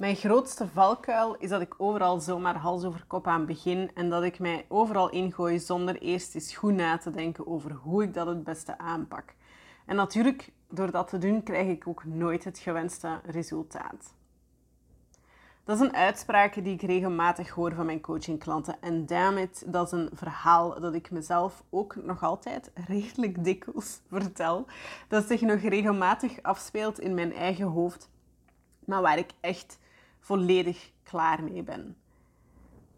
Mijn grootste valkuil is dat ik overal zomaar hals over kop aan begin en dat ik mij overal ingooi zonder eerst eens goed na te denken over hoe ik dat het beste aanpak. En natuurlijk, door dat te doen, krijg ik ook nooit het gewenste resultaat. Dat is een uitspraak die ik regelmatig hoor van mijn coachingklanten. En damn it, dat is een verhaal dat ik mezelf ook nog altijd redelijk dikwijls vertel. Dat zich nog regelmatig afspeelt in mijn eigen hoofd, maar waar ik echt volledig klaar mee ben.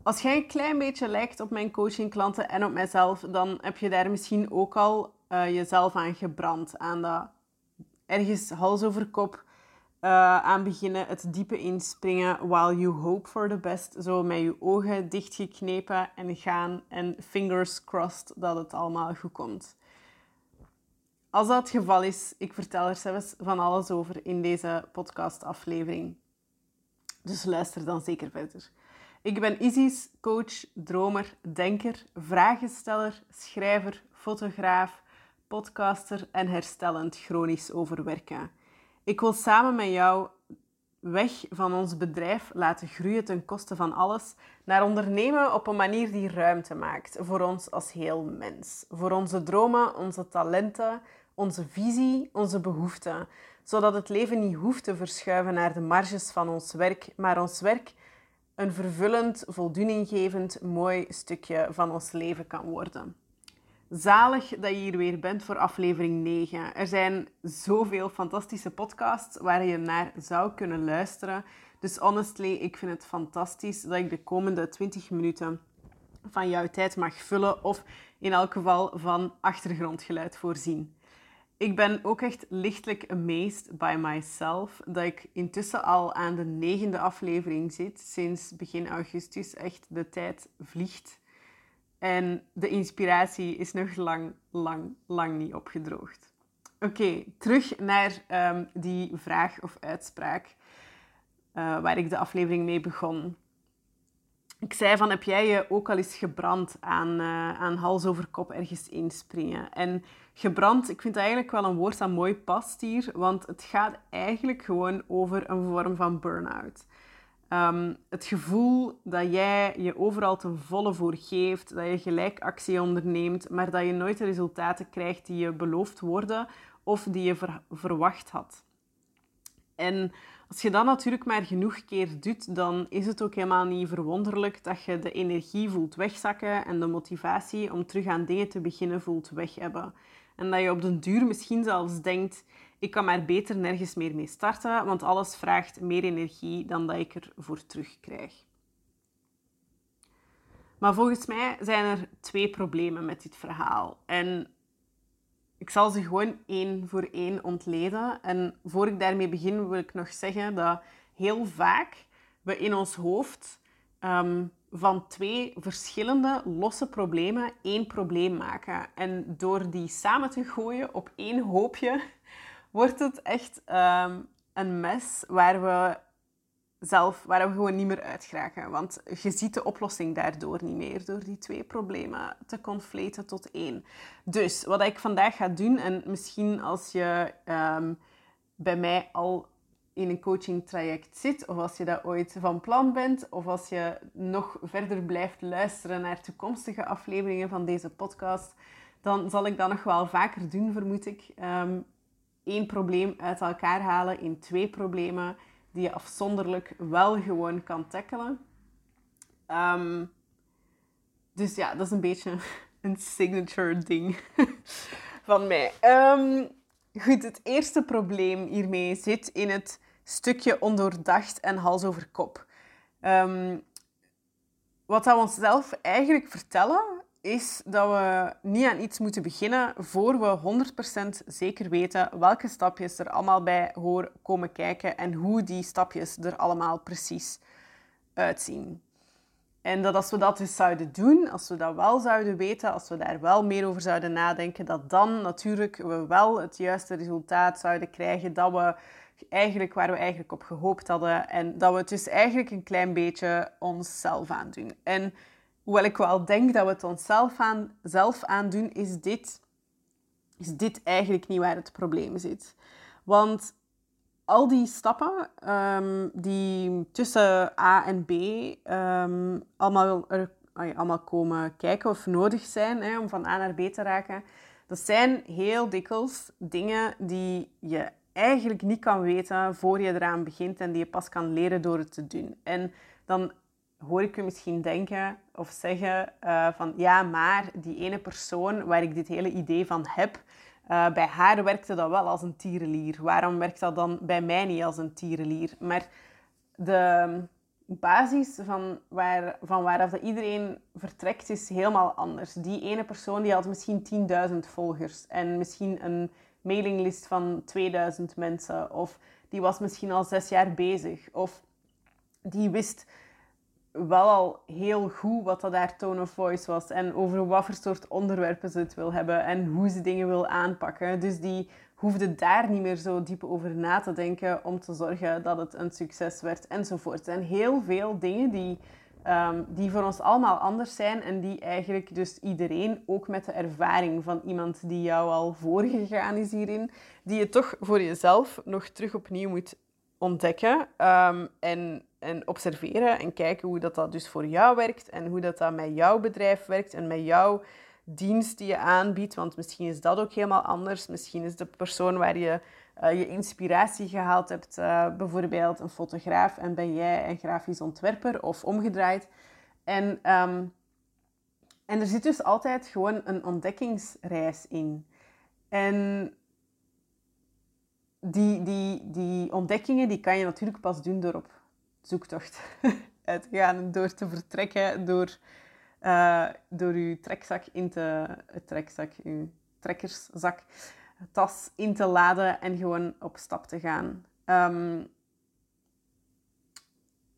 Als jij een klein beetje lijkt op mijn coachingklanten en op mijzelf, dan heb je daar misschien ook al uh, jezelf aan gebrand. Aan dat ergens hals over kop uh, aan beginnen, het diepe inspringen while you hope for the best. Zo met je ogen dichtgeknepen en gaan en fingers crossed dat het allemaal goed komt. Als dat het geval is, ik vertel er zelfs van alles over in deze podcastaflevering. Dus luister dan zeker verder. Ik ben Isis, coach, dromer, denker, vragensteller, schrijver, fotograaf, podcaster en herstellend chronisch overwerken. Ik wil samen met jou weg van ons bedrijf laten groeien ten koste van alles naar ondernemen op een manier die ruimte maakt voor ons als heel mens. Voor onze dromen, onze talenten, onze visie, onze behoeften. Zodat het leven niet hoeft te verschuiven naar de marges van ons werk, maar ons werk een vervullend, voldoeninggevend, mooi stukje van ons leven kan worden. Zalig dat je hier weer bent voor aflevering 9. Er zijn zoveel fantastische podcasts waar je naar zou kunnen luisteren. Dus honestly, ik vind het fantastisch dat ik de komende 20 minuten van jouw tijd mag vullen of in elk geval van achtergrondgeluid voorzien. Ik ben ook echt lichtelijk amazed by myself dat ik intussen al aan de negende aflevering zit sinds begin augustus. Echt, de tijd vliegt. En de inspiratie is nog lang, lang, lang niet opgedroogd. Oké, terug naar ehm, die vraag of uitspraak uh, waar ik de aflevering mee begon. Ik zei van, heb jij je ook al eens gebrand aan, uh, aan hals over kop ergens inspringen? En gebrand, ik vind eigenlijk wel een woord dat mooi past hier, want het gaat eigenlijk gewoon over een vorm van burn-out. Um, het gevoel dat jij je overal ten volle voor geeft, dat je gelijk actie onderneemt, maar dat je nooit de resultaten krijgt die je beloofd worden of die je verwacht had. En als je dat natuurlijk maar genoeg keer doet, dan is het ook helemaal niet verwonderlijk dat je de energie voelt wegzakken en de motivatie om terug aan dingen te beginnen voelt weg hebben. En dat je op den duur misschien zelfs denkt, ik kan maar beter nergens meer mee starten, want alles vraagt meer energie dan dat ik ervoor terugkrijg. Maar volgens mij zijn er twee problemen met dit verhaal. En ik zal ze gewoon één voor één ontleden. En voor ik daarmee begin, wil ik nog zeggen dat heel vaak we in ons hoofd ehm, van twee verschillende losse problemen één probleem maken. En door die samen te gooien op één hoopje, wordt het echt ehm, een mes waar we zelf, waar we gewoon niet meer uit geraken. Want je ziet de oplossing daardoor niet meer, door die twee problemen te conflaten tot één. Dus wat ik vandaag ga doen, en misschien als je ehm, bij mij al in een coaching traject zit, of als je dat ooit van plan bent, of als je nog verder blijft luisteren naar toekomstige afleveringen van deze podcast, dan zal ik dat nog wel vaker doen, vermoed ik. Um, één probleem uit elkaar halen in twee problemen die je afzonderlijk wel gewoon kan tackelen. Um, dus ja, dat is een beetje een signature ding van mij. Um, goed, het eerste probleem hiermee zit in het stukje ondoordacht en hals over kop. Um, wat we onszelf eigenlijk vertellen, is dat we niet aan iets moeten beginnen voor we 100% zeker weten welke stapjes er allemaal bij horen komen kijken en hoe die stapjes er allemaal precies uitzien. En dat als we dat dus zouden doen, als we dat wel zouden weten, als we daar wel meer over zouden nadenken, dat dan natuurlijk we wel het juiste resultaat zouden krijgen dat we eigenlijk waar we eigenlijk op gehoopt hadden en dat we het dus eigenlijk een klein beetje onszelf aandoen. En hoewel ik wel denk dat we het onszelf aan, zelf aandoen, is dit, is dit eigenlijk niet waar het probleem zit. Want al die stappen ehm, die tussen A en B ehm, allemaal, allemaal komen kijken of nodig zijn hè, om van A naar B te raken, dat zijn heel dikwijls dingen die je eigenlijk niet kan weten voor je eraan begint en die je pas kan leren door het te doen. En dan hoor ik u misschien denken of zeggen uh, van ja, maar die ene persoon waar ik dit hele idee van heb, uh, bij haar werkte dat wel als een tierenlier. Waarom werkt dat dan bij mij niet als een tierenlier? Maar de basis van, waar, van waaraf dat iedereen vertrekt is helemaal anders. Die ene persoon die had misschien 10.000 volgers en misschien een mailinglist van 2000 mensen. Of die was misschien al zes jaar bezig. Of die wist wel al heel goed wat dat daar tone of voice was. En over wat voor soort onderwerpen ze het wil hebben. En hoe ze dingen wil aanpakken. Dus die hoefde daar niet meer zo diep over na te denken om te zorgen dat het een succes werd enzovoort. Zijn heel veel dingen die, um, die voor ons allemaal anders zijn en die eigenlijk dus iedereen, ook met de ervaring van iemand die jou al voorgegaan is hierin, die je toch voor jezelf nog terug opnieuw moet ontdekken um, en, en observeren en kijken hoe dat, dat dus voor jou werkt en hoe dat, dat met jouw bedrijf werkt en met jouw dienst die je aanbiedt. Want misschien is dat ook helemaal anders. Misschien is de persoon waar je uh, je inspiratie gehaald hebt, uh, bijvoorbeeld een fotograaf en ben jij een grafisch ontwerper of omgedraaid. En, um, en er zit dus altijd gewoon een ontdekkingsreis in. En die, die, die ontdekkingen die kan je natuurlijk pas doen door op zoektocht gaan door te vertrekken, door uh, door uw trekzak in te... Trekzak, uw trekkerszak, tas in te laden en gewoon op stap te gaan. Um,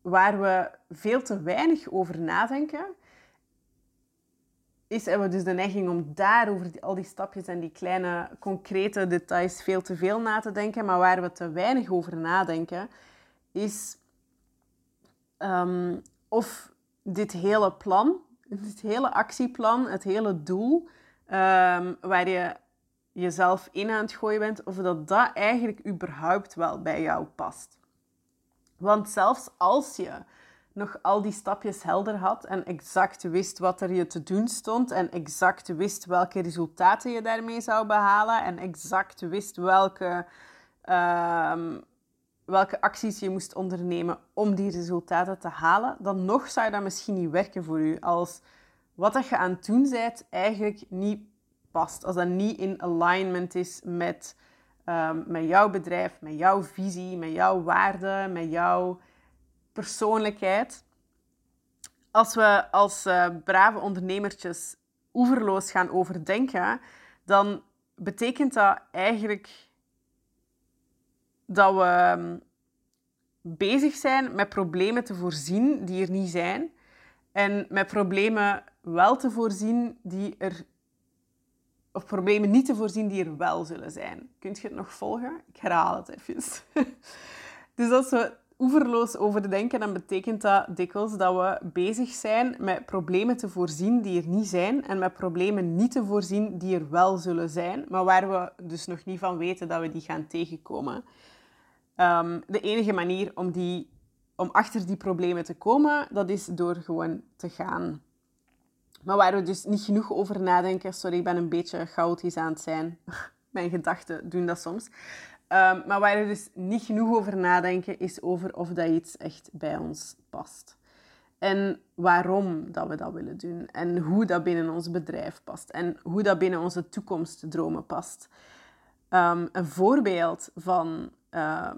waar we veel te weinig over nadenken, is hebben we dus de neiging om daar over al die stapjes en die kleine concrete details veel te veel na te denken. Maar waar we te weinig over nadenken, is um, of dit hele plan het hele actieplan, het hele doel ehm, waar je jezelf in aan het gooien bent, of dat dat eigenlijk überhaupt wel bij jou past. Want zelfs als je nog al die stapjes helder had en exact wist wat er je te doen stond en exact wist welke resultaten je daarmee zou behalen en exact wist welke ehm, welke acties je moest ondernemen om die resultaten te halen, dan nog zou dat misschien niet werken voor u. Als wat je aan het doen bent eigenlijk niet past. Als dat niet in alignment is met, um, met jouw bedrijf, met jouw visie, met jouw waarden, met jouw persoonlijkheid. Als we als uh, brave ondernemertjes oeverloos gaan overdenken, dan betekent dat eigenlijk dat we ehm, bezig zijn met problemen te voorzien die er niet zijn. En met problemen wel te voorzien die er... Of problemen niet te voorzien die er wel zullen zijn. Kunt je het nog volgen? Ik herhaal het even. dus als we oeverloos over denken, dan betekent dat dikwijls dat we bezig zijn met problemen te voorzien die er niet zijn en met problemen niet te voorzien die er wel zullen zijn, maar waar we dus nog niet van weten dat we die gaan tegenkomen. Um, de enige manier om, die, om achter die problemen te komen, dat is door gewoon te gaan. Maar waar we dus niet genoeg over nadenken, sorry, ik ben een beetje chaotisch aan het zijn. Mijn gedachten doen dat soms. Um, maar waar we dus niet genoeg over nadenken, is over of dat iets echt bij ons past. En waarom dat we dat willen doen. En hoe dat binnen ons bedrijf past. En hoe dat binnen onze toekomstdromen past. Um, een voorbeeld van Ehm,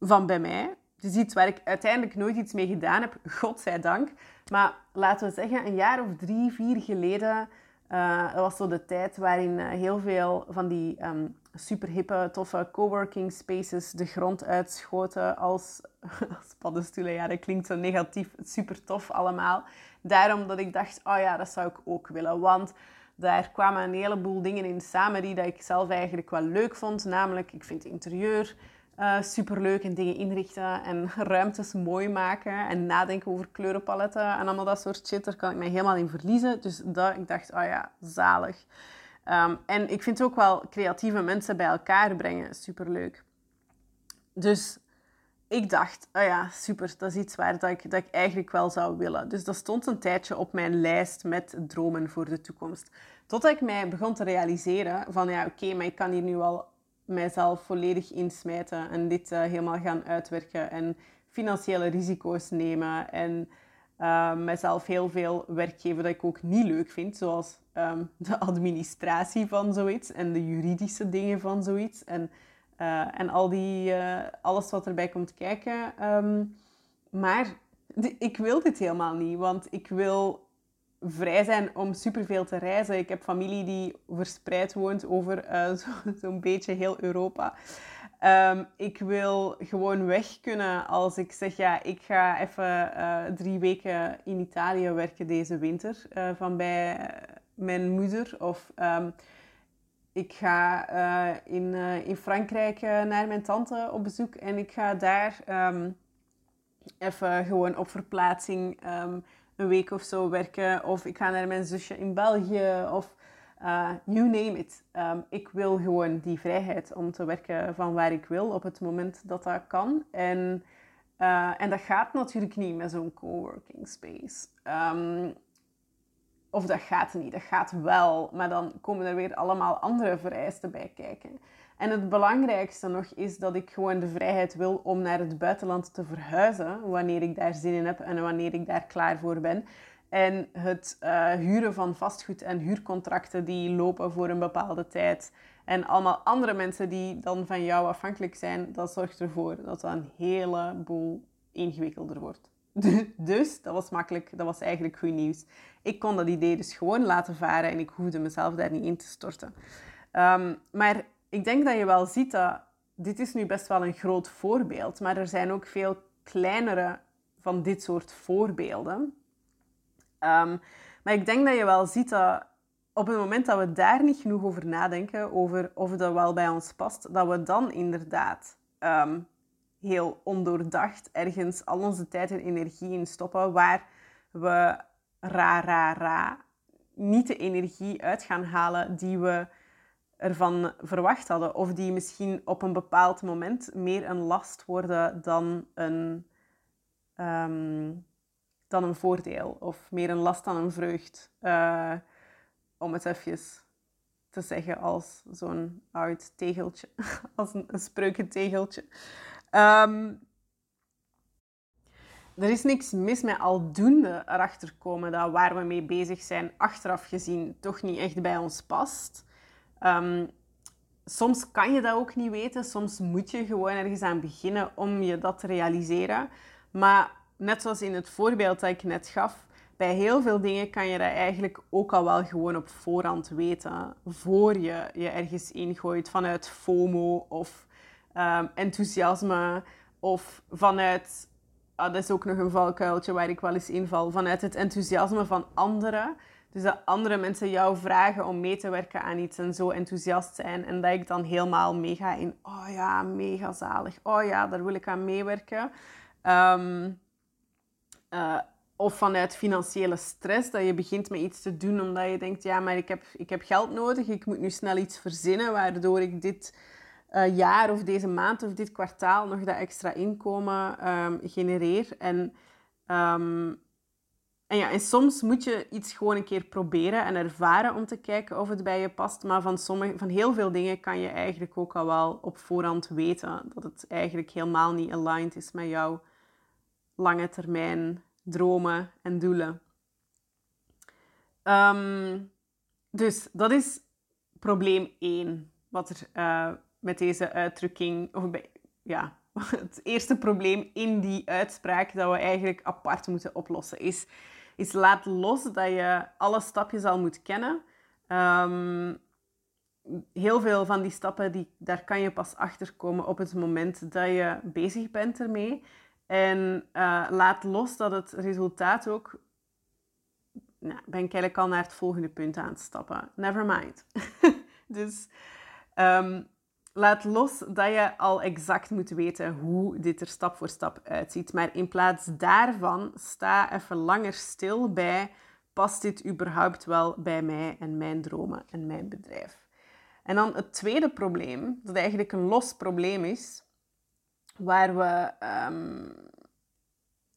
van bij mij. Is iets waar ik uiteindelijk nooit iets mee gedaan heb, godzijdank. Maar laten we zeggen, een jaar of drie, vier geleden... Dat was zo de tijd waarin uh, heel veel van die um, super hippe, toffe coworking spaces de grond uitschoten als, als paddenstoelen. Ja, dat klinkt zo negatief. Super tof allemaal. Daarom dat ik dacht, oh ja, dat zou ik ook willen. Want daar kwamen een heleboel dingen in samen die dat ik zelf eigenlijk wel leuk vond. Namelijk, ik vind interieur uh, eh, super leuk en dingen inrichten en ruimtes mooi maken en nadenken over kleurenpaletten en allemaal dat soort shit. Daar kan ik mij helemaal in verliezen. Dus dat, ik dacht, oh ja, zalig. Um, en ik vind ook wel creatieve mensen bij elkaar brengen super leuk. Dus ik dacht, oh ja, super, dat is iets waar dat ik, dat ik eigenlijk wel zou willen. Dus dat stond een tijdje op mijn lijst met dromen voor de toekomst. Totdat ik mij begon te realiseren van, ja, oké, maar ik kan hier nu al mijzelf volledig insmijten en dit uh, helemaal gaan uitwerken en financiële risico's nemen en uh, mezelf heel veel werk geven dat ik ook niet leuk vind, zoals um, de administratie van zoiets en de juridische dingen van zoiets en, uh, en al die, alles wat erbij komt kijken. Um, maar ik wil dit helemaal niet, want ik wil vrij zijn om superveel te reizen. Ik heb familie die verspreid woont over uh, zo'n zo beetje heel Europa. Um, ik wil gewoon weg kunnen als ik zeg, ja, ik ga even drie weken in Italië werken deze winter van bij mijn moeder. Of um, ik ga in, in Frankrijk naar mijn tante op bezoek en ik ga daar um, even gewoon op verplaatsing een week of zo werken. Of ik ga naar mijn zusje in België. Of you name it. Ehm, ik wil gewoon die vrijheid om te werken van waar ik wil op het moment dat dat kan. En, en dat gaat natuurlijk niet met zo'n coworking space. Of dat gaat niet, dat gaat wel. Maar dan komen er weer allemaal andere vereisten bij kijken. En het belangrijkste nog is dat ik gewoon de vrijheid wil om naar het buitenland te verhuizen, wanneer ik daar zin in heb en wanneer ik daar klaar voor ben. En het uh, huren van vastgoed en huurcontracten die lopen voor een bepaalde tijd. En allemaal andere mensen die dan van jou afhankelijk zijn, dat zorgt ervoor dat dat een heleboel ingewikkelder wordt. Dus dat was makkelijk, dat was eigenlijk goed nieuws. Ik kon dat idee dus gewoon laten varen en ik hoefde mezelf daar niet in te storten. Um, maar ik denk dat je wel ziet dat dit is nu best wel een groot voorbeeld, maar er zijn ook veel kleinere van dit soort voorbeelden. Um, maar ik denk dat je wel ziet dat op het moment dat we daar niet genoeg over nadenken, over of dat wel bij ons past, dat we dan inderdaad um, heel ondoordacht ergens al onze tijd en energie in stoppen, waar we ra, ra, ra niet de energie uit gaan halen die we ervan verwacht hadden. Of die misschien op een bepaald moment meer een last worden dan een, um, dan een voordeel. Of meer een last dan een vreugd. Uh, om het even te zeggen als zo'n oud tegeltje. als een, een spreukentegeltje. Um, er is niks mis met aldoende erachter komen dat waar we mee bezig zijn, achteraf gezien, toch niet echt bij ons past. Um, soms kan je dat ook niet weten. Soms moet je gewoon ergens aan beginnen om je dat te realiseren. Maar net zoals in het voorbeeld dat ik net gaf, bij heel veel dingen kan je dat eigenlijk ook al wel gewoon op voorhand weten. Voor je je ergens ingooit vanuit FOMO of um, enthousiasme of vanuit, ah, dat is ook nog een valkuiltje waar ik wel eens inval, vanuit het enthousiasme van anderen. Dus dat andere mensen jou vragen om mee te werken aan iets en zo enthousiast zijn. En dat ik dan helemaal meega in, oh ja, mega zalig. Oh ja, daar wil ik aan meewerken. Um, uh, of vanuit financiële stress, dat je begint met iets te doen omdat je denkt, ja, maar ik heb, ik heb geld nodig. Ik moet nu snel iets verzinnen waardoor ik dit uh, jaar of deze maand of dit kwartaal nog dat extra inkomen um, genereer. En um, en ja, en soms moet je iets gewoon een keer proberen en ervaren om te kijken of het bij je past. Maar van, sommige, van heel veel dingen kan je eigenlijk ook al wel op voorhand weten dat het eigenlijk helemaal niet aligned is met jouw lange termijn dromen en doelen. Um, dus dat is probleem 1, wat er uh, met deze uitdrukking, of bij, ja, het eerste probleem in die uitspraak dat we eigenlijk apart moeten oplossen is is laat los dat je alle stapjes al moet kennen. Um, heel veel van die stappen, die, daar kan je pas achter komen op het moment dat je bezig bent ermee. En uh, laat los dat het resultaat ook... Nou, ben ik eigenlijk al naar het volgende punt aan het stappen. Never mind. dus um, laat los dat je al exact moet weten hoe dit er stap voor stap uitziet. Maar in plaats daarvan sta even langer stil bij: past dit überhaupt wel bij mij en mijn dromen en mijn bedrijf? En dan het tweede probleem, dat eigenlijk een los probleem is, waar we, ehm,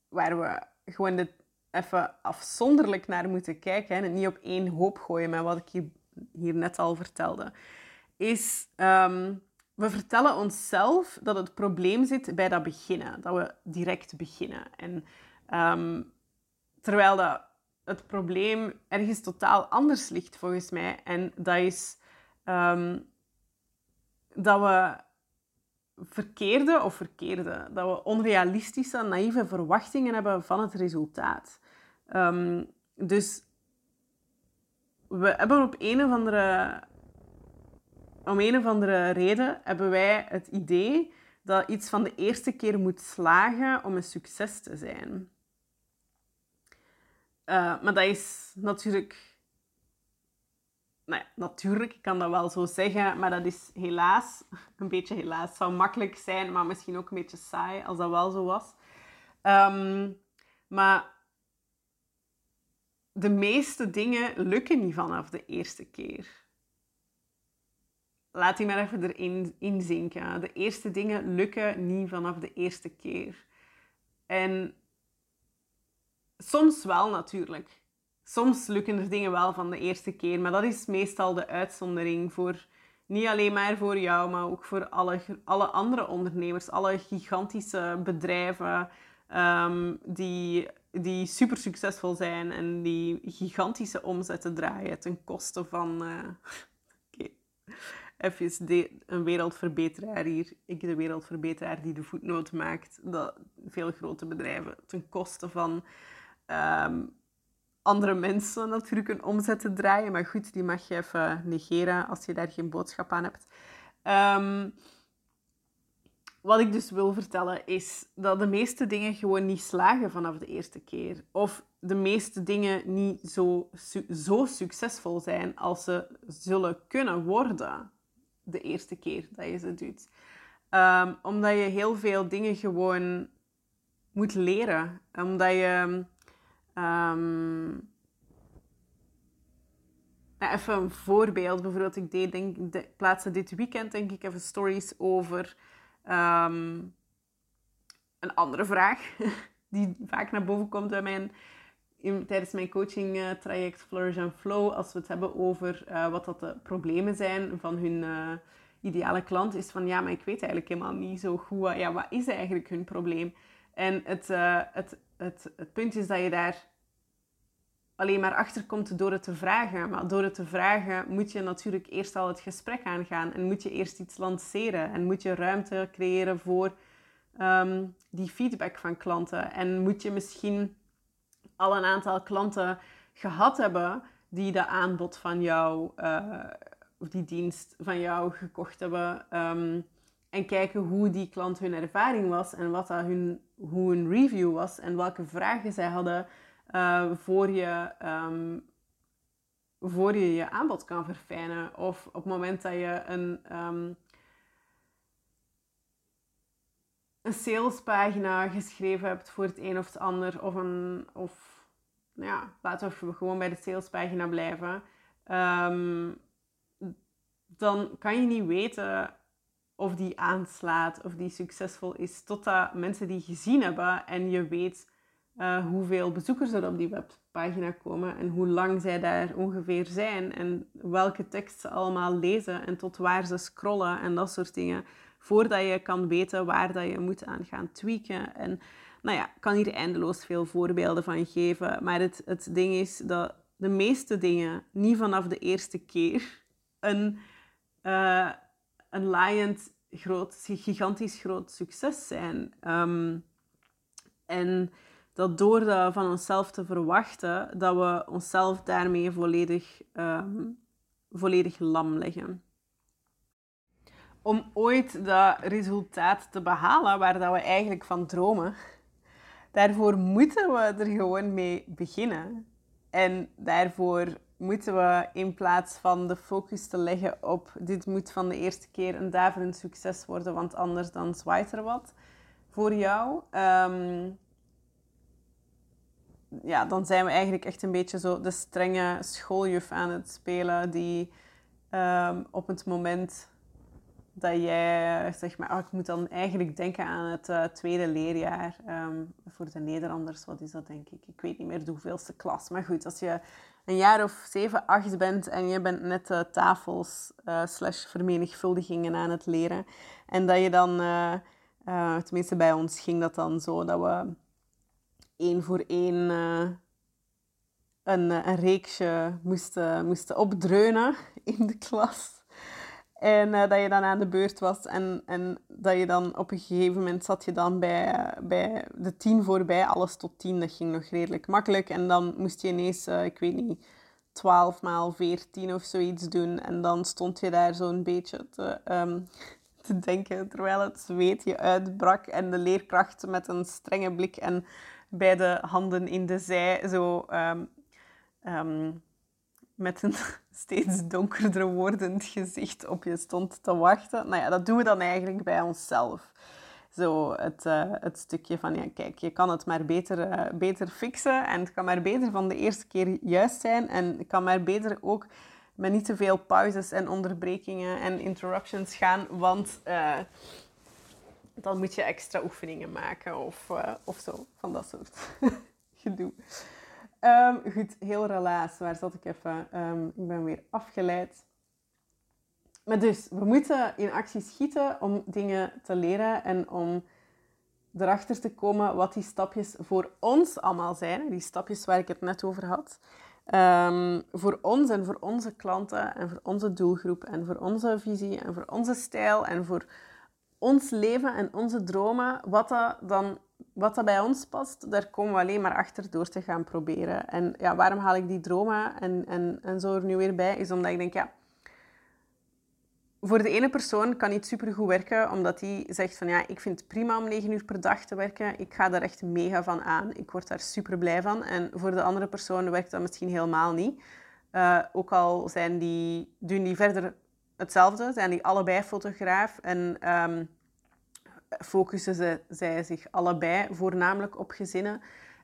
waar we gewoon dit even afzonderlijk naar moeten kijken en niet op één hoop gooien met wat ik hier, hier net al vertelde, is ehm, we vertellen onszelf dat het probleem zit bij dat beginnen, dat we direct beginnen. En ehm, terwijl dat het probleem ergens totaal anders ligt volgens mij, en dat is dat we verkeerde of verkeerde, dat we onrealistische, naïeve verwachtingen hebben van het resultaat. Ehm, dus we hebben op een of andere, om een of andere reden hebben wij het idee dat iets van de eerste keer moet slagen om een succes te zijn. Uh, maar dat is natuurlijk nou ja, natuurlijk, ik kan dat wel zo zeggen, maar dat is helaas, een beetje helaas, zou makkelijk zijn, maar misschien ook een beetje saai als dat wel zo was. Ehm, maar de meeste dingen lukken niet vanaf de eerste keer. Laat die maar even erin inzinken. De eerste dingen lukken niet vanaf de eerste keer. En soms wel natuurlijk soms lukken er dingen wel van de eerste keer, maar dat is meestal de uitzondering voor niet alleen maar voor jou, maar ook voor alle, alle andere ondernemers, alle gigantische bedrijven um, die, die super succesvol zijn en die gigantische omzetten draaien ten koste van. Uh, Even de, een wereldverbeteraar hier. Ik, de wereldverbeteraar die de voetnoot maakt. Dat veel grote bedrijven ten koste van um, andere mensen natuurlijk een omzet te draaien. Maar goed, die mag je even negeren als je daar geen boodschap aan hebt. Ehm, wat ik dus wil vertellen is dat de meeste dingen gewoon niet slagen vanaf de eerste keer. Of de meeste dingen niet zo, zo succesvol zijn als ze zullen kunnen worden de eerste keer dat je ze doet. Ehm, omdat je heel veel dingen gewoon moet leren. Omdat je Um, even een voorbeeld. Bijvoorbeeld, ik deed, denk, de, dit weekend denk ik even stories over um, een andere vraag die vaak naar boven komt bij mijn, tijdens mijn coaching uh, traject Flourish and Flow. Als we het hebben over uh, wat dat de problemen zijn van hun uh, ideale klant, is van ja, maar ik weet eigenlijk helemaal niet zo goed ja, wat is eigenlijk hun probleem. En het, het het, het punt is dat je daar alleen maar achter komt door het te vragen. Maar door het te vragen moet je natuurlijk eerst al het gesprek aangaan. En moet je eerst iets lanceren. En moet je ruimte creëren voor ehm, die feedback van klanten. En moet je misschien al een aantal klanten gehad hebben die de aanbod van jou, uh, of die dienst van jou gekocht hebben. Ehm, en kijken hoe die klant hun ervaring was en wat dat hun, hoe hun review was en welke vragen zij hadden uh, voor, je, um, voor je je aanbod kan verfijnen. Of op het moment dat je een, um, een salespagina geschreven hebt voor het een of het ander. Of, een, of nou ja, laten we gewoon bij de salespagina blijven. Um, dan kan je niet weten of die aanslaat, of die succesvol is, totdat mensen die gezien hebben en je weet uh, hoeveel bezoekers er op die webpagina komen en hoe lang zij daar ongeveer zijn en welke tekst ze allemaal lezen en tot waar ze scrollen en dat soort dingen, voordat je kan weten waar dat je moet aan gaan tweaken. En nou ja, ik kan hier eindeloos veel voorbeelden van geven, maar het, het ding is dat de meeste dingen niet vanaf de eerste keer een... Uh, een laaiend groot, gigantisch groot succes zijn. Um, en dat door van onszelf te verwachten, dat we onszelf daarmee volledig, um, volledig lam leggen. Om ooit dat resultaat te behalen waar dat we eigenlijk van dromen, daarvoor moeten we er gewoon mee beginnen. En daarvoor moeten we in plaats van de focus te leggen op dit moet van de eerste keer een daverend succes worden, want anders dan zwaait er wat voor jou. Ehm, ja, dan zijn we eigenlijk echt een beetje zo de strenge schooljuf aan het spelen die ehm, op het moment dat jij zeg maar, oh, ik moet dan eigenlijk denken aan het uh, tweede leerjaar um, voor de Nederlanders. Wat is dat, denk ik? Ik weet niet meer de hoeveelste klas. Maar goed, als je een jaar of zeven, acht bent en je bent net uh, tafels uh, slash vermenigvuldigingen aan het leren. En dat je dan, tenminste bij ons ging dat dan zo, dat we één voor één een, een reeksje moesten, moesten opdreunen in de klas. En dat je dan aan de beurt was en, en dat je dan op een gegeven moment zat je dan bij, bij de tien voorbij, alles tot tien. Dat ging nog redelijk makkelijk. En dan moest je ineens, ik weet niet, 12 maal 14 of zoiets doen. En dan stond je daar zo'n beetje te, um, te denken terwijl het zweet je uitbrak. En de leerkracht met een strenge blik en beide handen in de zij zo um, um, met een steeds donkerder wordend gezicht op je stond te wachten. Nou ja, dat doen we dan eigenlijk bij onszelf. Zo het, uh, het stukje van, ja, kijk, je kan het maar beter, uh, beter fixen en het kan maar beter van de eerste keer juist zijn en het kan maar beter ook met niet te veel pauzes en onderbrekingen en interruptions gaan, want uh, dan moet je extra oefeningen maken of, of zo, van dat soort gedoe. Um, goed, heel relaas. Waar zat ik even? Um, ik ben weer afgeleid. Maar dus, we moeten in actie schieten om dingen te leren en om erachter te komen wat die stapjes voor ons allemaal zijn. Die stapjes waar ik het net over had. Um, voor ons en voor onze klanten en voor onze doelgroep en voor onze visie en voor onze stijl en voor ons leven en onze dromen, wat dat dan wat dat bij ons past, daar komen we alleen maar achter door te gaan proberen. En ja, waarom haal ik die dromen en, en, en zo er nu weer bij? Is omdat ik denk, ja, voor de ene persoon kan iets supergoed werken, omdat die zegt van ja, ik vind het prima om 9 uur per dag te werken. Ik ga daar echt mega van aan. Ik word daar super blij van. En voor de andere persoon werkt dat misschien helemaal niet. Uh, ook al zijn die, doen die verder hetzelfde, zijn die allebei fotograaf en um, focussen ze, zij zich allebei voornamelijk op gezinnen.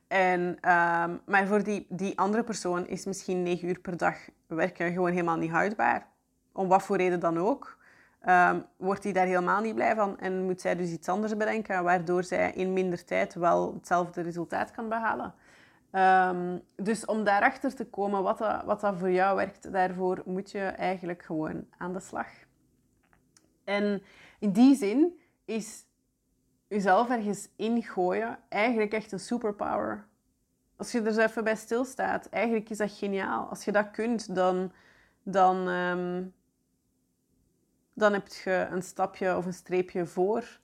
En, um, maar voor die, die andere persoon is misschien negen uur per dag werken gewoon helemaal niet houdbaar. Om wat voor reden dan ook. Um, wordt hij daar helemaal niet blij van en moet zij dus iets anders bedenken, waardoor zij in minder tijd wel hetzelfde resultaat kan behalen. Um, dus om daarachter te komen wat dat, wat dat voor jou werkt, daarvoor moet je eigenlijk gewoon aan de slag. En in die zin is jezelf ergens ingooien eigenlijk echt een superpower. Als je er zo even bij stilstaat, eigenlijk is dat geniaal. Als je dat kunt, dan, dan, um, dan heb je een stapje of een streepje voor.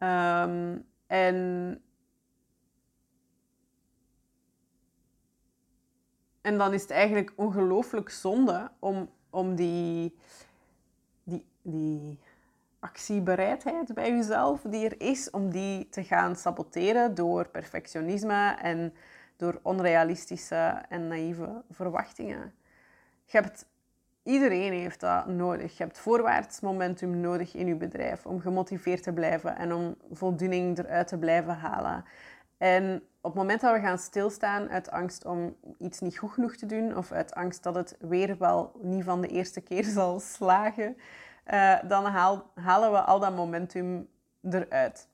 Um, en, en dan is het eigenlijk ongelooflijk zonde om, om die, die, die actiebereidheid bij jezelf die er is om die te gaan saboteren door perfectionisme en door onrealistische en naïeve verwachtingen. Je hebt, iedereen heeft dat nodig. Je hebt voorwaarts momentum nodig in je bedrijf om gemotiveerd te blijven en om voldoening eruit te blijven halen. En op het moment dat we gaan stilstaan uit angst om iets niet goed genoeg te doen of uit angst dat het weer wel niet van de eerste keer zal slagen, uh, dan halen we al dat momentum eruit.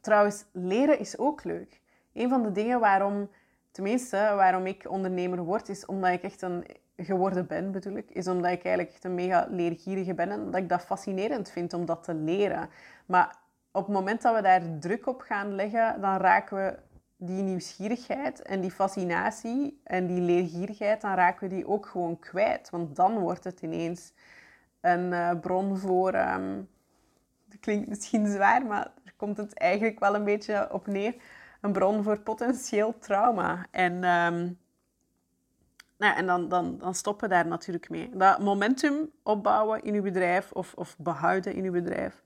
Trouwens, leren is ook leuk. Een van de dingen waarom, tenminste, waarom ik ondernemer word, is omdat ik echt een geworden ben, bedoel ik, is omdat ik eigenlijk echt een mega leergierige ben en dat ik dat fascinerend vind om dat te leren. Maar op het moment dat we daar druk op gaan leggen, dan raken we die nieuwsgierigheid en die fascinatie en die leergierigheid, dan raken we die ook gewoon kwijt. Want dan wordt het ineens een uh, bron voor. Dat klinkt misschien zwaar, maar daar komt het eigenlijk wel een beetje op neer. Een bron voor potentieel trauma. En, um, nou, en dan, dan, dan stoppen we daar natuurlijk mee. Dat momentum opbouwen in je bedrijf of, of behouden in je bedrijf.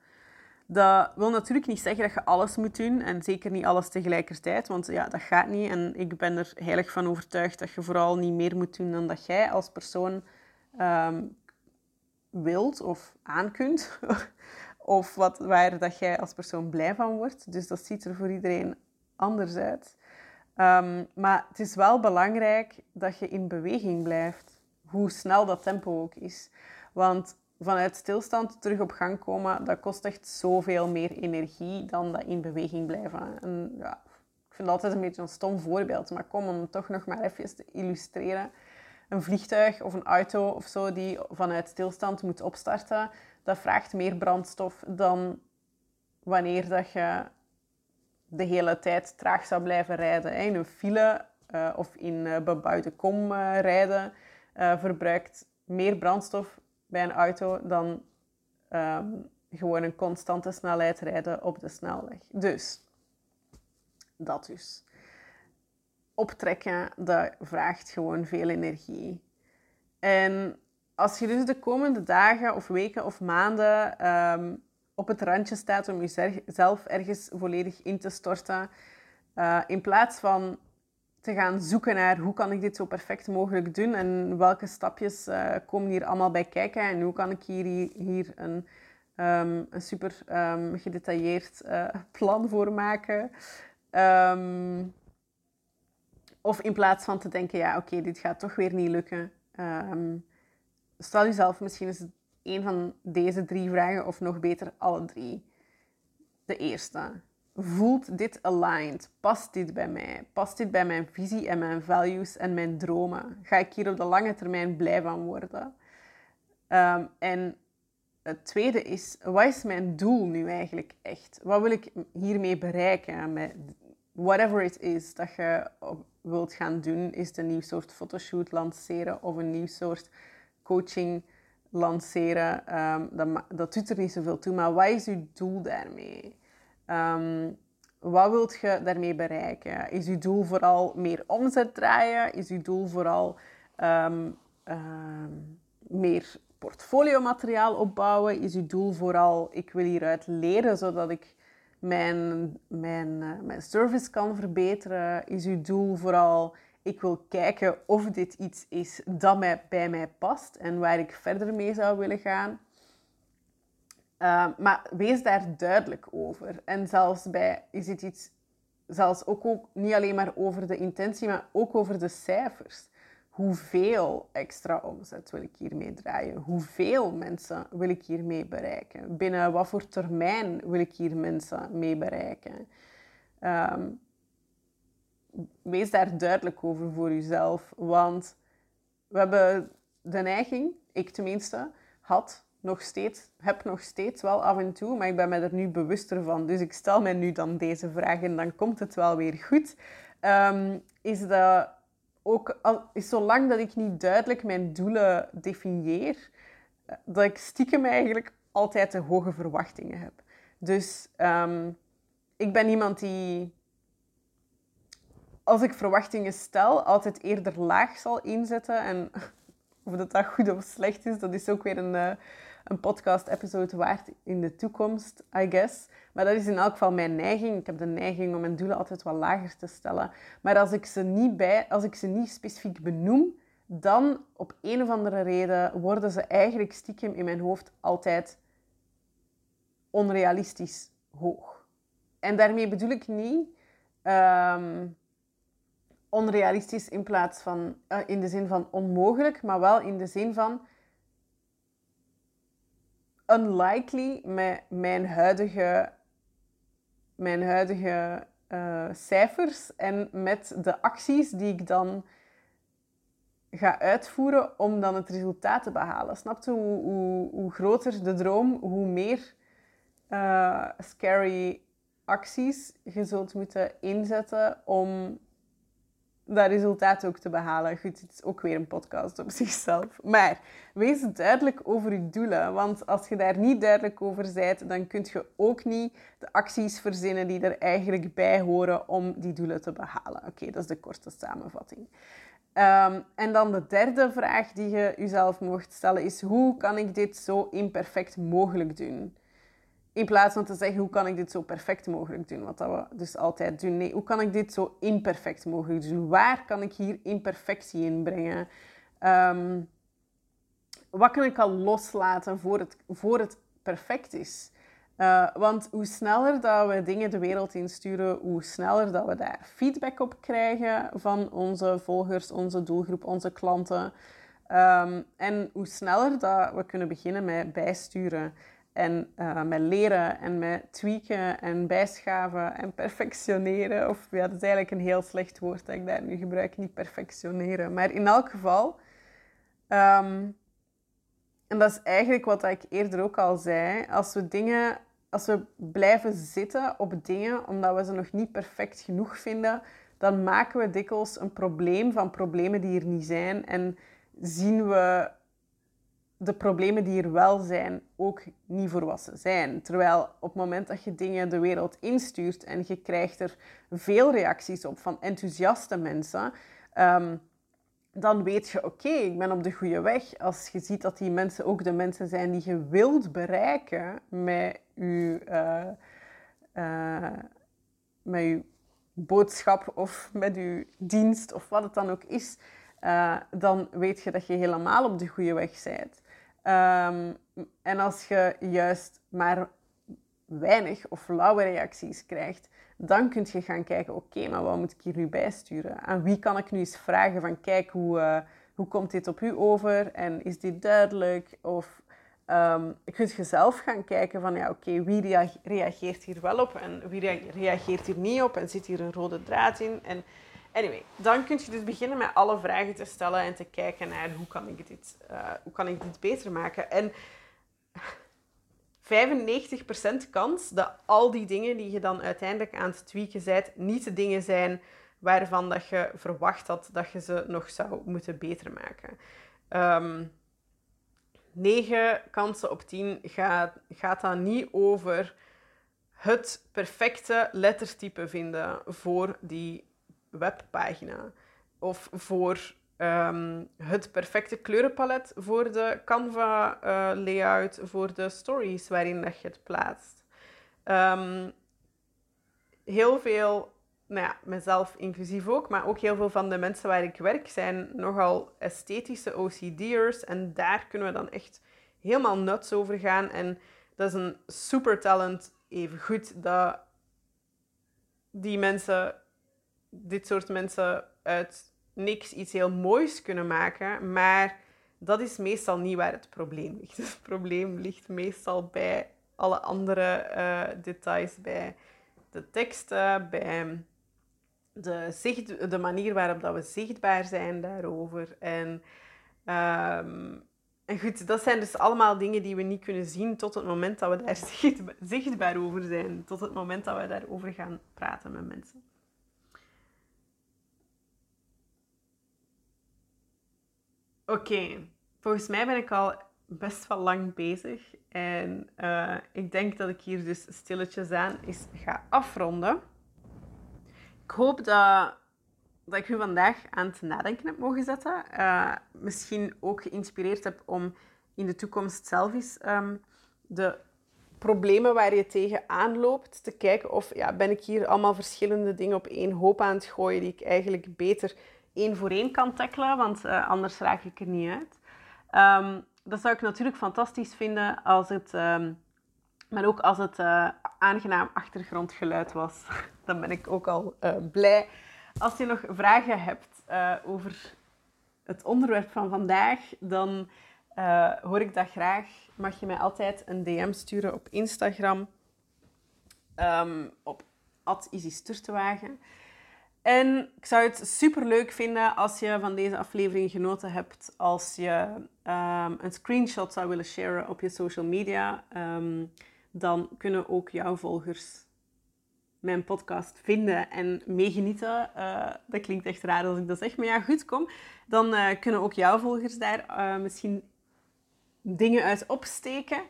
Dat wil natuurlijk niet zeggen dat je alles moet doen en zeker niet alles tegelijkertijd, want ja, dat gaat niet. En ik ben er heilig van overtuigd dat je vooral niet meer moet doen dan dat jij als persoon um, wilt of aan kunt. of wat, waar dat jij als persoon blij van wordt. Dus dat ziet er voor iedereen anders uit. Um, maar het is wel belangrijk dat je in beweging blijft. Hoe snel dat tempo ook is. Want vanuit stilstand terug op gang komen, dat kost echt zoveel meer energie dan dat in beweging blijven. En ja, ik vind dat altijd een beetje een stom voorbeeld, maar kom om toch nog maar even te illustreren. Een vliegtuig of een auto of zo die vanuit stilstand moet opstarten, dat vraagt meer brandstof dan wanneer dat je de hele tijd traag zou blijven rijden. In een file uh, of in uh, bebouwde kom uh, rijden verbruikt meer brandstof bij een auto dan um, gewoon een constante snelheid rijden op de snelweg. Dus, dat dus. Optrekken, dat vraagt gewoon veel energie. En als je dus de komende dagen of weken of maanden um, op het randje staat om jezelf ergens volledig in te storten, uh, in plaats van te gaan zoeken naar hoe kan ik dit zo perfect mogelijk doen en welke stapjes uh, komen hier allemaal bij kijken en hoe kan ik hier, hier een, um, een super um, gedetailleerd uh, plan voor maken. Of in plaats van te denken, ja oké, dit gaat toch weer niet lukken. stel jezelf misschien eens een van deze drie vragen of nog beter alle drie. De eerste. Voelt dit aligned? Past dit bij mij? Past dit bij mijn visie en mijn values en mijn dromen? Ga ik hier op de lange termijn blij van worden? Um, en het tweede is, wat is mijn doel nu eigenlijk echt? Wat wil ik hiermee bereiken? Met whatever it is dat je wilt gaan doen. Is een nieuw soort fotoshoot lanceren of een nieuw soort coaching lanceren? Um, dat, dat doet er niet zoveel toe. Maar wat is uw doel daarmee? Um, wat wilt je daarmee bereiken? Is uw doel vooral meer omzet draaien? Is uw doel vooral um, meer portfoliomateriaal opbouwen? Is uw doel vooral, ik wil hieruit leren zodat ik mijn, mijn, uh, mijn service kan verbeteren? Is uw doel vooral, ik wil kijken of dit iets is dat mij, bij mij past en waar ik verder mee zou willen gaan? Uh, maar wees daar duidelijk over. En zelfs bij is het iets, zelfs ook, ook niet alleen maar over de intentie, maar ook over de cijfers. Hoeveel extra omzet wil ik hiermee draaien? Hoeveel mensen wil ik hiermee bereiken? Binnen wat voor termijn wil ik hier mensen mee bereiken? Um, wees daar duidelijk over voor jezelf. Want we hebben de neiging, ik tenminste, had nog steeds, heb nog steeds wel af en toe, maar ik ben me er nu bewuster van. Dus ik stel mij nu dan deze vraag en dan komt het wel weer goed. Um, is dat ook, al, zolang dat ik niet duidelijk mijn doelen definieer, eh, dat ik stiekem eigenlijk altijd te hoge verwachtingen heb. Dus um, ik ben iemand die, als ik verwachtingen stel, altijd eerder laag zal inzetten. En of dat, dat goed of slecht is, dat is ook weer een, uh, een podcast-episode waard in de toekomst, I guess. Maar dat is in elk geval mijn neiging. Ik heb de neiging om mijn doelen altijd wat lager te stellen. Maar als ik ze niet, bij, als ik ze niet specifiek benoem, dan op een of andere reden worden ze eigenlijk stiekem in mijn hoofd altijd onrealistisch hoog. En daarmee bedoel ik niet um, onrealistisch in plaats van uh, in de zin van onmogelijk, maar wel in de zin van unlikely met mijn huidige, mijn huidige uh, cijfers en met de acties die ik dan ga uitvoeren om dan het resultaat te behalen. Snap je? Hoe, hoe, hoe groter de droom, hoe meer uh, scary acties je zult moeten inzetten om dat resultaat ook te behalen. Goed, het is ook weer een podcast op zichzelf. Maar wees duidelijk over je doelen. Want als je daar niet duidelijk over bent, dan kun je ook niet de acties verzinnen die er eigenlijk bij horen om die doelen te behalen. Oké, dat is de korte samenvatting. Um, en dan de derde vraag die je jezelf mocht stellen is: hoe kan ik dit zo imperfect mogelijk doen? In plaats van te zeggen, hoe kan ik dit zo perfect mogelijk doen? Wat dat we dus altijd doen. Nee, hoe kan ik dit zo imperfect mogelijk doen? Waar kan ik hier imperfectie in brengen? Um, wat kan ik al loslaten voor het, voor het perfect is? Uh, want hoe sneller dat we dingen de wereld insturen, hoe sneller dat we daar feedback op krijgen van onze volgers, onze doelgroep, onze klanten, Ehm, en hoe sneller dat we kunnen beginnen met bijsturen en uh, met leren en met tweaken en bijschaven en perfectioneren. Of ja, dat is eigenlijk een heel slecht woord dat ik daar nu gebruik, niet perfectioneren. Maar in elk geval, ehm, en dat is eigenlijk wat ik eerder ook al zei, als we dingen, als we blijven zitten op dingen omdat we ze nog niet perfect genoeg vinden, dan maken we dikwijls een probleem van problemen die er niet zijn en zien we de problemen die er wel zijn ook niet volwassen zijn. Terwijl op het moment dat je dingen de wereld instuurt en je krijgt er veel reacties op van enthousiaste mensen, um, dan weet je, oké, ik ben op de goede weg. Als je ziet dat die mensen ook de mensen zijn die je wilt bereiken met je, uh, uh, met boodschap of met je dienst of wat het dan ook is, uh, dan weet je dat je helemaal op de goede weg bent. Um, en als je juist maar weinig of lauwe reacties krijgt, dan kun je gaan kijken, oké, maar wat moet ik hier nu bijsturen? Aan wie kan ik nu eens vragen van, kijk, hoe, uh, hoe komt dit op u over? En is dit duidelijk? Of um, je kunt je zelf gaan kijken van, ja, oké, wie reageert hier wel op en wie reageert hier niet op? En zit hier een rode draad in? En Anyway, dan kun je dus beginnen met alle vragen te stellen en te kijken naar hoe kan ik dit, uh, hoe kan ik dit beter maken. En 95% kans dat al die dingen die je dan uiteindelijk aan het tweaken bent, niet de dingen zijn waarvan dat je verwacht had dat je ze nog zou moeten beter maken. Um, ehm, 9 kansen op 10 gaat, gaat dat niet over het perfecte lettertype vinden voor die webpagina. Of voor um, het perfecte kleurenpalet voor de Canva uh, layout, voor de stories waarin dat je het plaatst. Um, heel veel, nou ja, mezelf inclusief ook, maar ook heel veel van de mensen waar ik werk zijn nogal esthetische OCD'ers. En daar kunnen we dan echt helemaal nuts over gaan. En dat is een super talent, even goed dat die mensen dit soort mensen uit niks iets heel moois kunnen maken. Maar dat is meestal niet waar het probleem ligt. Het probleem ligt meestal bij alle andere uh, details, bij de teksten, bij de, zicht, de manier waarop dat we zichtbaar zijn daarover. En, um, en goed, dat zijn dus allemaal dingen die we niet kunnen zien tot het moment dat we daar zichtbaar over zijn. Tot het moment dat we daarover gaan praten met mensen. Oké, volgens mij ben ik al best wel lang bezig. En uh, ik denk dat ik hier dus stilletjes aan is ga afronden. Ik hoop dat, dat ik u vandaag aan het nadenken heb mogen zetten. Uh, misschien ook geïnspireerd heb om in de toekomst zelf eens um, de problemen waar je tegen aanloopt, te kijken of ja, ben ik hier allemaal verschillende dingen op één hoop aan het gooien die ik eigenlijk beter één voor één kan tackelen, want uh, anders raak ik er niet uit. Um, dat zou ik natuurlijk fantastisch vinden als het, um, maar ook als het uh, aangenaam achtergrondgeluid was. Dan ben ik ook al uh, blij. Als je nog vragen hebt over het onderwerp van vandaag, dan hoor ik dat graag. Mag je mij altijd een DM sturen op Instagram, um, op @isisturtewagen. En ik zou het super leuk vinden als je van deze aflevering genoten hebt. Als je um, een screenshot zou willen sharen op je social media. Um, dan kunnen ook jouw volgers mijn podcast vinden en meegenieten. Uh, dat klinkt echt raar als ik dat zeg. Maar ja, goed, kom. Dan uh, kunnen ook jouw volgers daar uh, misschien dingen uit opsteken.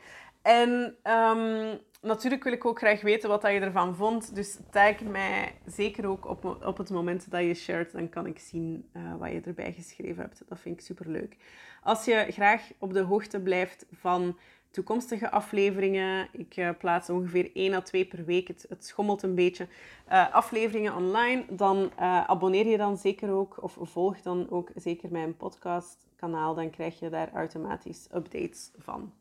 En um, natuurlijk wil ik ook graag weten wat je ervan vond. Dus tag mij zeker ook op, op het moment dat je shared. Dan kan ik zien uh, wat je erbij geschreven hebt. Dat vind ik super leuk. Als je graag op de hoogte blijft van toekomstige afleveringen. Ik uh, plaats ongeveer 1 à 2 per week. Het, schommelt een beetje. Uh, afleveringen online. Dan abonneer je dan zeker ook. Of volg dan ook zeker mijn podcastkanaal. Dan krijg je daar automatisch updates van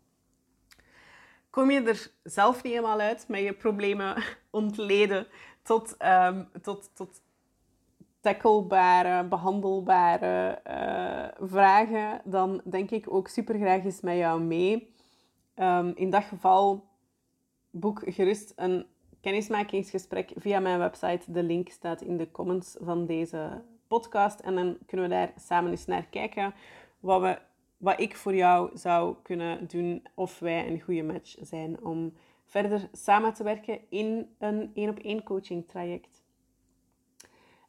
kom je er zelf niet helemaal uit met je problemen ontleden tot, um, tot, tot tacklebare, behandelbare uh, vragen, dan denk ik ook super graag eens met jou mee. Um, in dat geval boek gerust een kennismakingsgesprek via mijn website. De link staat in de comments van deze podcast. En dan kunnen we daar samen eens naar kijken wat, we, wat ik voor jou zou kunnen doen. Of wij een goede match zijn om verder samen te werken in een één-op-één coaching traject.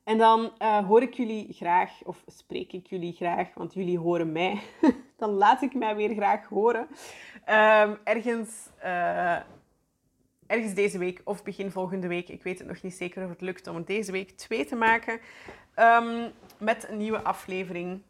En dan uh, hoor ik jullie graag, of spreek ik jullie graag, want jullie horen mij. dan laat ik mij weer graag horen. Um, ergens uh, ergens deze week of begin volgende week. Ik weet het nog niet zeker of het lukt om deze week twee te maken. Um, met een nieuwe aflevering.